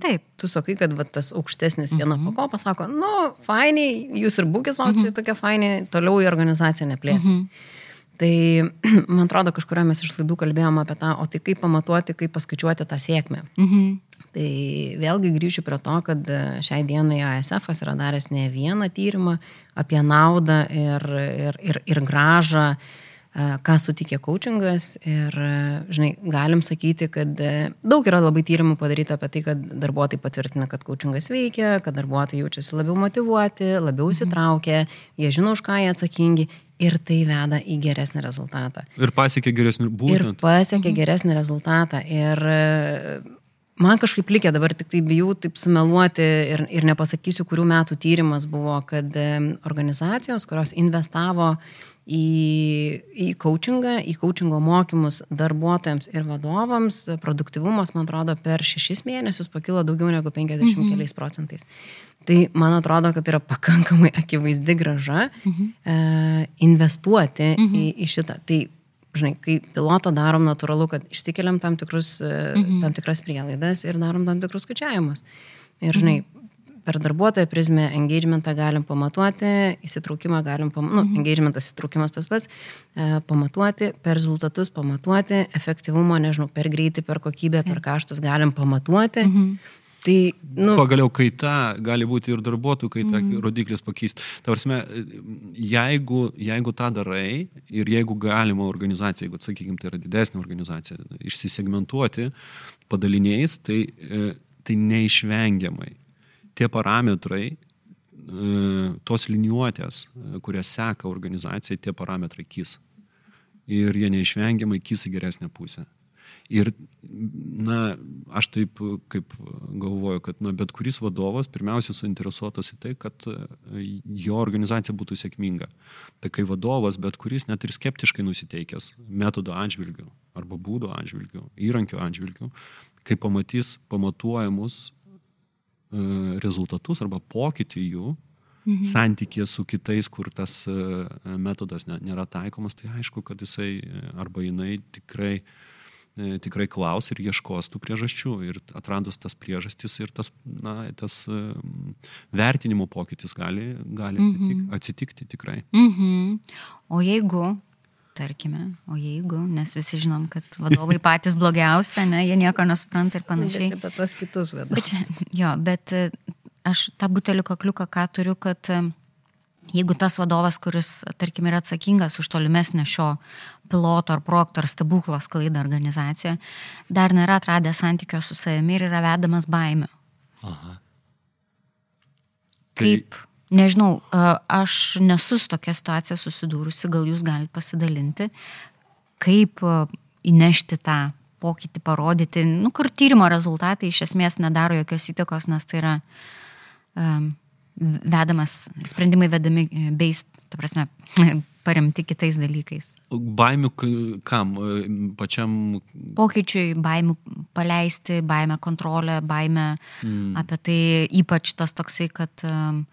Taip. tu sakai, kad vat, tas aukštesnis viena mhm. pakopa sako, nu, fainiai, jūs ir būkite savo, Mhm. čia tokia fainiai, toliau į organizaciją neplėsim. Mhm. Tai, man atrodo, kažkurio mes iš laidų kalbėjome apie tą, o tai kaip pamatuoti, kaip paskaičiuoti tą sėkmę. Mhm. Tai vėlgi grįšiu prie to, kad e, šiai dienai ASF yra daręs ne vieną tyrimą apie naudą ir, ir, ir, ir gražą, e, ką sutikė coachingas. Ir, e, žinai, galim sakyti, kad e, daug yra labai tyrimų padaryta apie tai, kad darbuotojai patvirtina, kad coachingas veikia, kad darbuotojai jaučiasi labiau motivuoti, labiau įsitraukę, jie žino, už ką jie atsakingi. Ir tai veda į geresnį rezultatą Ir pasiekė geresnių ir būtent. pasiekė geresnį rezultatą. Ir man kažkaip likė dabar tik tai bijau taip sumeluoti ir, ir nepasakysiu, kurių metų tyrimas buvo, kad organizacijos, kurios investavo į, į coachingą, į coachingo mokymus darbuotojams ir vadovams, produktivumas, man atrodo, per šešis mėnesius pakilo daugiau negu 50 mhm. keliais procentais. Tai man atrodo, kad tai yra pakankamai akivaizdi graža mhm. e, investuoti mhm. į, į šitą. Tai žinai, kai pilotą darom natūralu, kad išsikeliam tam, tikrus, mhm. tam tikras prielaidas ir darom tam tikrus skaičiavimus. Ir žinai, per darbuotojo prizmę engagementą galim pamatuoti, įsitraukimą galim pamatuoti, nu, engagementas įsitraukimas tas pats, e, pamatuoti, per rezultatus pamatuoti, efektyvumo, nežinau, per greitį, per kokybę, per kaštus galim pamatuoti. Mhm. Tai, nu, Pagaliau kaita gali būti ir darbuotojų kaita, mm. rodiklis pakeisti. Tavarsime, jeigu, jeigu tą darai ir jeigu galima organizacija, jeigu, sakykime, tai yra didesnė organizacija, išsisegmentuoti padaliniais, tai, e, tai neišvengiamai tie parametrai, e, tos liniuotės, e, kurias seka organizacija, tie parametrai kis. Ir jie neišvengiamai kis į geresnę pusę. Ir, na, aš taip kaip galvoju, kad, na, bet kuris vadovas pirmiausia suinteresuotas į tai, kad e, jo organizacija būtų sėkminga. Tai kai vadovas, bet kuris net ir skeptiškai nusiteikęs metodo atžvilgių arba būdo atžvilgių, įrankio atžvilgių, kai pamatys pamatuojamus e, rezultatus arba pokytį jų, mhm. santykė su kitais, kur tas e, metodas nėra taikomas, tai aišku, kad jisai arba jinai tikrai tikrai klaus ir ieškos tų priežasčių. Ir atradus tas priežastis ir tas, na, tas um, vertinimo pokytis gali, gali atsitik, mm -hmm. atsitikti tikrai. Mm -hmm. O jeigu, tarkime, o jeigu, nes visi žinom, kad vadovai patys blogiausia, ne, jie nieko nesupranta ir panašiai. Bet apie tos kitus vadovus. Bet, jo, bet aš tą butelių kakliuką ką turiu, kad jeigu tas vadovas, kuris, tarkim, yra atsakingas už tolimesnę šio piloto ar projekto ar stebuklo sklaidą organizacijoje, dar nėra atradęs santykio su savimi ir yra vedamas baime. Aha. Tai... Kaip, nežinau, aš nesu su tokia situacija susidūrusi, gal jūs galite pasidalinti, kaip įnešti tą pokytį, parodyti, nu, kur tyrimo rezultatai iš esmės nedaro jokios įtakos, nes tai yra um, vedamas, sprendimai vedami based, ta prasme, paremti kitais dalykais. Baimių kam? Pačiam. Pokyčiui, baimių paleisti, baimę kontrolę, baimę mm. apie tai, ypač tas toksai, kad um,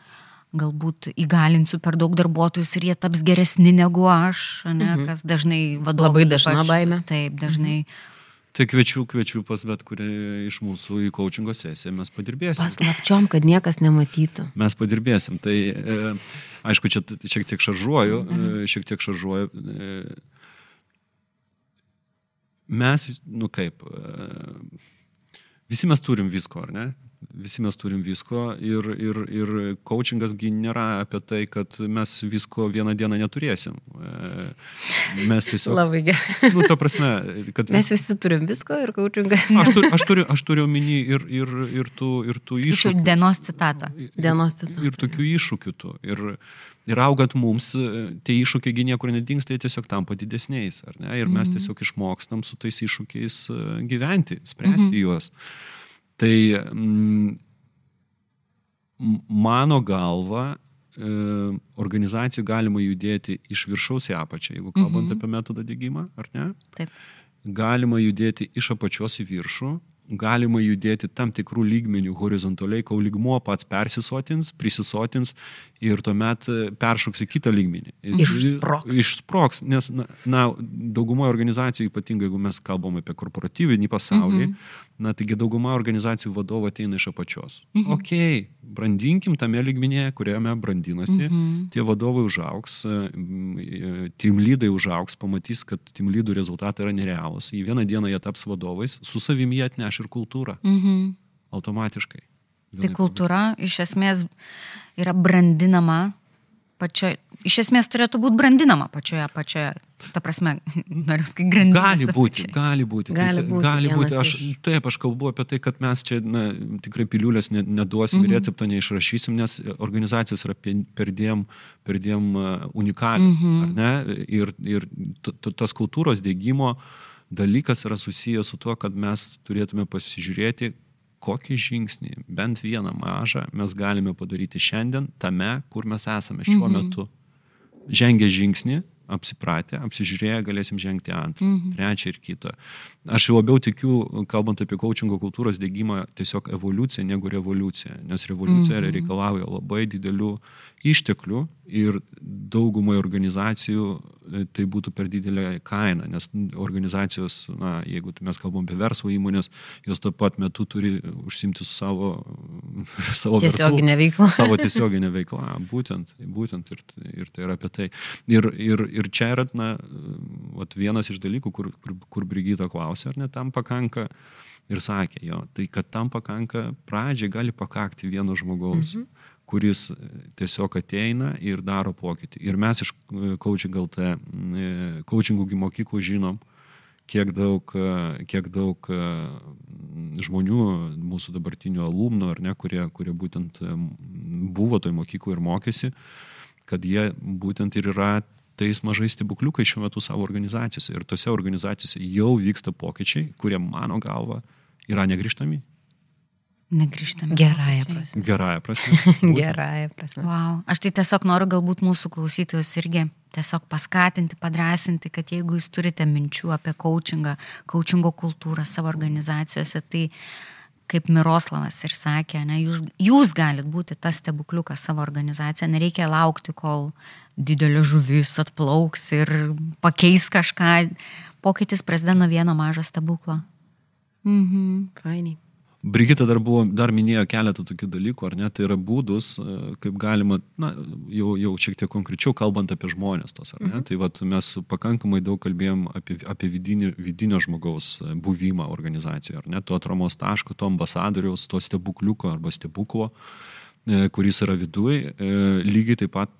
galbūt įgalinsiu per daug darbuotojus ir jie taps geresni negu aš, ne, mm -hmm. kas dažnai vadovauja. Labai dažna baimė. Taip, dažnai. Mm -hmm. Tai kviečiu, kviečiu pas bet kurį iš mūsų į coachingo sesiją, mes padirbėsim. Paslapčiom, kad niekas nematytų. Mes padirbėsim. Tai e, aišku, čia šiek tiek šaržuoju, mhm. e, šiek tiek šaržuoju. E, mes, nu kaip, e, visi mes turim visko, ar ne? Visi mes turim visko ir, ir, ir coachingasgi nėra apie tai, kad mes visko vieną dieną neturėsim. Mes tiesiog... Labai gerai. Nu, ta prasme, kad... Mes visi turim visko ir coachingas. Aš, tur, aš, turiu, aš turiu omeny ir, ir, ir tų, ir tų iššūkių. Dienos citatą. Dienos citatą. Ir tokių iššūkių tų. Ir, ir augant mums, tie iššūkiai niekur nedingsta, jie tiesiog tampa didesniais. Ir mes tiesiog išmokstam su tais iššūkiais gyventi, spręsti mm -hmm. juos. Tai mm, mano galva, e, organizacijų galima judėti iš viršaus į apačią, jeigu kalbant mhm. apie metodą dėgymą, ar ne? Taip. Galima judėti iš apačios į viršų, galima judėti tam tikrų lygmenių horizontaliai, kol lygmuo pats persisotins, prisisotins ir tuomet e, peršoks į kitą lygmenį. Išsproks. Išsproks, nes, na, na dauguma organizacijų, ypatingai jeigu mes kalbam apie korporatyvinį pasaulį, mhm. Na, taigi dauguma organizacijų vadovų ateina iš apačios. Mhm. Ok, brandinkim tame lygmenyje, kuriame brandinasi, mhm. tie vadovai užauks, e, e, team lydai užauks, pamatys, kad team lydų rezultatai yra nerealūs. Į vieną dieną jie taps vadovais, su savimi jie atneš ir kultūrą. Mhm. Automatiškai. Tai kultūra iš esmės yra brandinama pačioje, iš esmės turėtų būti brandinama pačioje, pačioje, ta prasme, noriu sakyti, grandinė. Gali būti, gali būti. Gali būti, gali būti. Aš, iš... taip, aš kalbu apie tai, kad mes čia na, tikrai piliulės ne, neduosim, mm -hmm. recepto neišrašysim, nes organizacijos yra perdėm, perdėm unikalios. Mm -hmm. ne? Ir, ir tas kultūros dėgymo dalykas yra susijęs su tuo, kad mes turėtume pasižiūrėti, kokį žingsnį, bent vieną mažą, mes galime padaryti šiandien tame, kur mes esame šiuo mhm. metu. Žengę žingsnį, apsipratę, apsižiūrėję, galėsim žengti antrą, mhm. trečią ir kitą. Aš labiau tikiu, kalbant apie coachingo kultūros dėgymą, tiesiog evoliuciją negu revoliuciją, nes revoliucija mhm. reikalauja labai didelių išteklių ir daugumai organizacijų e, tai būtų per didelė kaina, nes organizacijos, na, jeigu mes kalbam apie verslo įmonės, jos tuo pat metu turi užsimti su savo, savo tiesioginė veikla. Savo tiesioginė veikla, būtent, būtent ir, ir tai yra apie tai. Ir, ir, ir čia yra, na, vat vienas iš dalykų, kur, kur, kur Brigita klausė, ar ne tam pakanka. Ir sakė, jo, tai kad tam pakanka, pradžiai gali pakakti vieno žmogaus. Mhm kuris tiesiog ateina ir daro pokytį. Ir mes iš coaching LT, coachingų mokyklų žinom, kiek daug, kiek daug žmonių, mūsų dabartinių alumnų, ar ne, kurie, kurie būtent buvo toj mokykloje ir mokėsi, kad jie būtent ir yra tais mažais stebukliukais šiuo metu savo organizacijose. Ir tose organizacijose jau vyksta pokyčiai, kurie mano galva yra negrižtami. Negrįžtame. Gerąją prasme. Gerąją prasme. Gerąją prasme. Wow. Aš tai tiesiog noriu galbūt mūsų klausytojus irgi tiesiog paskatinti, padrasinti, kad jeigu jūs turite minčių apie coachingą, coachingo kultūrą savo organizacijose, tai kaip Miroslavas ir sakė, ne, jūs, jūs galit būti tas stebukliukas savo organizaciją, nereikia laukti, kol didelė žuvis atplauks ir pakeis kažką. Pokytis prasideda nuo vieno mažo stebuklo. Mhm. Fainiai. Brigita dar, buvo, dar minėjo keletą tokių dalykų, ar ne, tai yra būdus, e, kaip galima, na, jau, jau šiek tiek konkrečiau kalbant apie žmonės tos, ar ne, mhm. tai vat, mes pakankamai daug kalbėjom apie, apie vidinį, vidinio žmogaus e, buvimą organizacijoje, ar ne, to atramos taško, to ambasadoriaus, to stebukliuko arba stebuklo e, kuris yra viduje, lygiai taip pat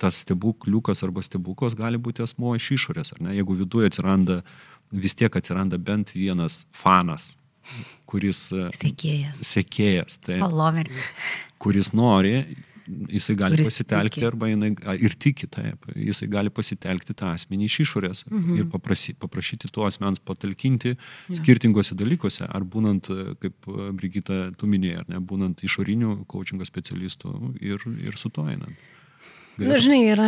tas stebukliukas arba stebuklas gali būti asmo iš išorės, ar ne, jeigu viduje atsiranda, vis tiek atsiranda bent vienas fanas, kuris... E, sekėjas. Sekėjas, tai. Followeris. Kuris nori, jisai gali kuris pasitelkti tiki. arba jinai, ir tiki taip, jisai gali pasitelkti tą asmenį iš išorės mhm. ir paprasy, paprašyti tuo asmens patalkinti ja. skirtingose dalykuose, ar būnant, e, kaip e, Brigita tu minėjai, ar ne, būnant išorinių coachingo specialistų ir, ir su to einant. Na, nu, žinai, yra,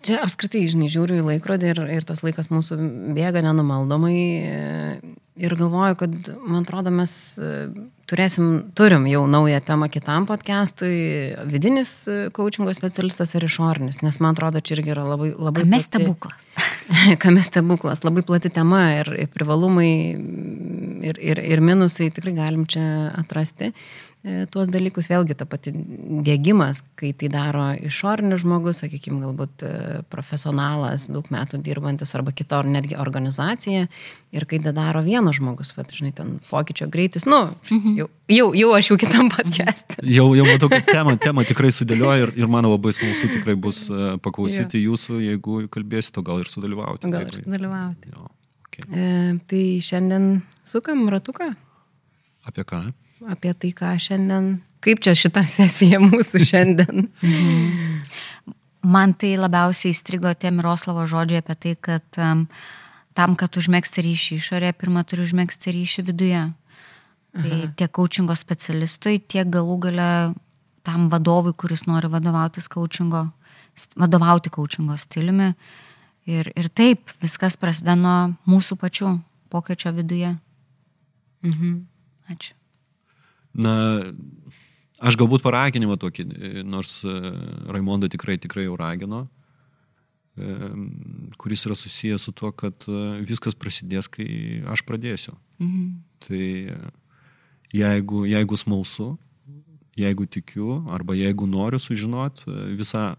čia apskritai, žinai, žiūriu į laikrodį ir, ir tas laikas mūsų bėga nenumaldomai ir galvoju, kad, man atrodo, mes e, turėsim, turim jau naują temą kitam podcastui, vidinis coachingo specialistas ir išorinis, nes man atrodo, čia irgi yra labai... labai Kame stebuklas? Kame stebuklas, labai plati tema ir, ir privalumai ir, ir, ir minusai tikrai galim čia atrasti. E, tuos dalykus, vėlgi ta pati dėgymas, kai tai daro išorinis žmogus, sakykime, galbūt e, profesionalas, daug metų dirbantis arba kita ar netgi organizacija ir kai tai daro vienas žmogus, va, žinai, ten pokyčio greitis, nu, mhm. jau, jau, jau aš jau kitam podcast. Jau, jau matau, kad temą, temą tikrai sudėlioju ir, ir man labai smalsu tikrai bus e, paklausyti ja. jūsų, jeigu kalbėsite, gal ir sudalyvauti. Gal ir sudalyvauti. Jo, okay. e, tai šiandien sukam ratuką. Apie ką? Apie tai, ką šiandien, kaip čia šita sesija mūsų šiandien. Man tai labiausiai įstrigo tie Miroslavo žodžiai apie tai, kad um, tam, kad užmėgsti ryšį išorėje, pirmą turi užmėgsti ryšį viduje. Tai Aha. tiek coachingo specialistui, tiek galų gale tam vadovui, kuris nori vadovautis coachingo, vadovauti coachingo stiliumi. Ir, ir taip, viskas prasideda nuo mūsų pačių pokyčio viduje. Mhm. Ačiū. Na, aš galbūt paraginimą tokį, nors e, Raimonda tikrai, tikrai jau ragino, e, kuris yra susijęs su tuo, kad e, viskas prasidės, kai aš pradėsiu. Mhm. Tai jeigu, jeigu smalsu, jeigu tikiu, arba jeigu noriu sužinot, visa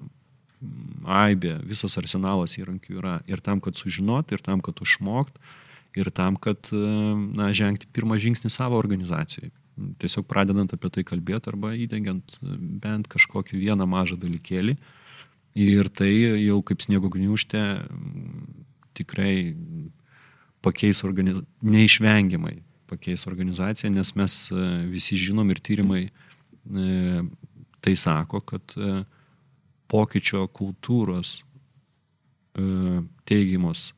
aibė, visas arsenalas įrankių yra ir tam, kad sužinot, ir tam, kad išmokt, ir tam, kad na, žengti pirmą žingsnį savo organizacijai. Tiesiog pradedant apie tai kalbėti arba įdengiant bent kažkokį vieną mažą dalykėlį. Ir tai jau kaip sniego gniužtė tikrai pakeis organizaciją, neišvengiamai pakeis organizaciją, nes mes visi žinom ir tyrimai tai sako, kad pokyčio kultūros teigiamos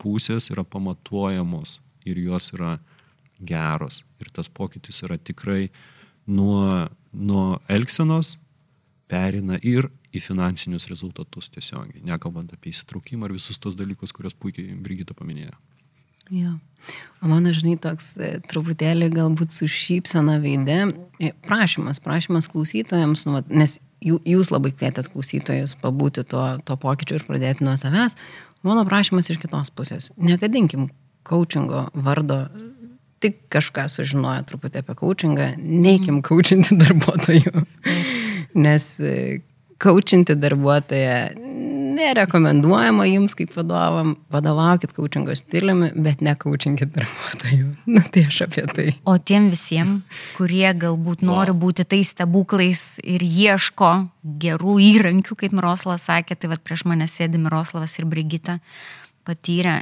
pusės yra pamatuojamos ir jos yra geros. Ir tas pokytis yra tikrai nuo, nuo elgsenos perina ir į finansinius rezultatus tiesiogiai, nekalbant apie įsitraukimą ir visus tos dalykus, kuriuos puikiai Brigita paminėjo. Jo. O mano, žinai, toks e, truputėlį galbūt su šypsena veidė. E, prašymas, prašymas klausytojams, nu, nes jūs labai kvietėt klausytojus pabūti to, to pokyčiu ir pradėti nuo savęs. Mano prašymas iš kitos pusės. Negadinkim coachingo vardo tik kažką sužinojo truputį apie coachingą, neikim coachinti darbuotojų. Nes coachinti darbuotoją nerekomenduojama jums kaip vadovam, vadovaukit coachingo stiliumi, bet ne coachinkit darbuotojų. Na tai aš apie tai. O tiem visiems, kurie galbūt nori būti tais stebuklais ir ieško gerų įrankių, kaip Miroslavas sakė, tai vad prieš mane sėdi Miroslavas ir Brigita, patyrę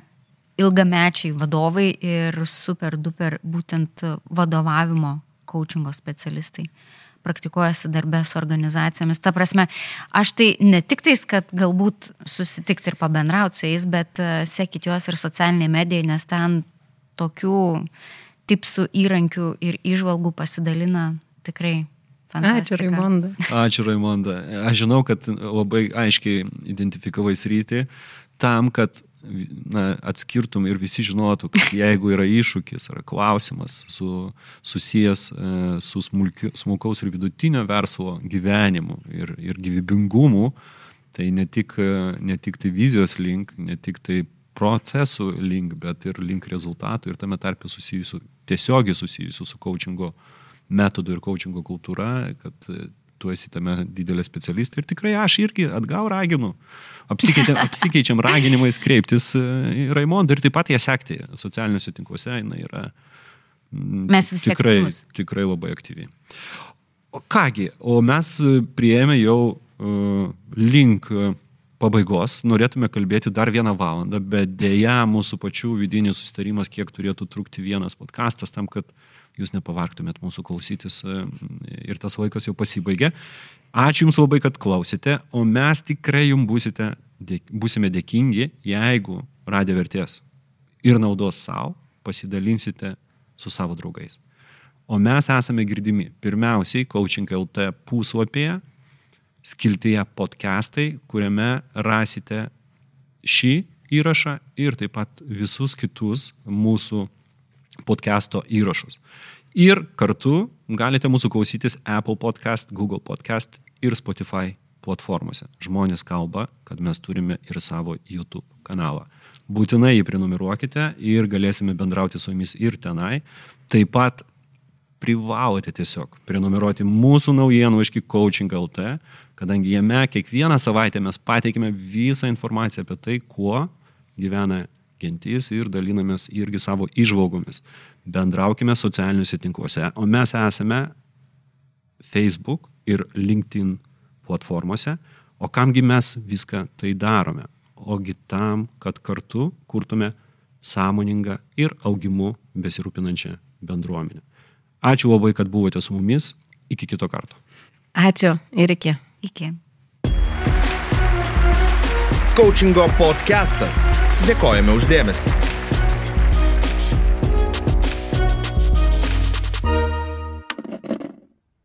ilgamečiai vadovai ir super duper būtent vadovavimo coachingo specialistai praktikuojasi darbę su organizacijomis. Ta prasme, aš tai ne tik tais, kad galbūt susitikti ir pabendrauti su jais, bet e, sekit juos ir socialiniai medijai, nes ten tokių tipsų įrankių ir išvalgų pasidalina tikrai Fantastika. Ačiū Raimonda. Ačiū Raimonda. Aš žinau, kad labai aiškiai identifikavai sritį tam, kad na, atskirtum ir visi žinotų, kad jeigu yra iššūkis ar klausimas su, susijęs e, su smulkiu, smulkaus ir vidutinio verslo gyvenimu ir, ir gyvybingumu, tai ne tik, e, ne tik tai vizijos link, ne tik tai procesų link, bet ir link rezultatų ir tame tarpe susijusių, tiesiogiai susijusių su coachingo metodu ir coachingo kultūra, kad tu esi tame didelė specialistė ir tikrai aš irgi atgal raginu. Apsikeičiam, apsikeičiam raginimais kreiptis e, į Raimondą ir taip pat ją sekti socialiniuose tinkluose. Jis yra mes visi tikrai, aktyvus. tikrai labai aktyviai. O kągi, o mes prieėmė jau uh, link pabaigos, norėtume kalbėti dar vieną valandą, bet dėja mūsų pačių vidinis sustarimas, kiek turėtų trukti vienas podkastas tam, kad jūs nepavargtumėt mūsų klausytis e, ir tas laikas jau pasibaigė. Ačiū Jums labai, kad klausėte, o mes tikrai Jums būsite, būsime dėkingi, jeigu radė vertės ir naudos savo, pasidalinsite su savo draugais. O mes esame girdimi pirmiausiai Coaching LT puslapyje, skiltyje podcastai, kuriame rasite šį įrašą ir taip pat visus kitus mūsų podcast'o įrašus. Ir kartu galite mūsų klausytis Apple podcast, Google podcast ir Spotify platformose. Žmonės kalba, kad mes turime ir savo YouTube kanalą. Būtinai jį prenumeruokite ir galėsime bendrauti su jumis ir tenai. Taip pat privalote tiesiog prenumeruoti mūsų naujienų iški Coaching LT, kadangi jame kiekvieną savaitę mes pateikime visą informaciją apie tai, kuo gyvena gentis ir dalinamės irgi savo išvalgomis. Bendraukime socialiniuose tinkluose, o mes esame Facebook ir LinkedIn platformose, o kamgi mes viską tai darome? Ogi tam, kad kartu kurtume sąmoningą ir augimu besirūpinančią bendruomenę. Ačiū labai, kad buvote su mumis. Iki kito karto. Ačiū ir iki. Iki. Coachingo podcastas. Dėkojame uždėmesi.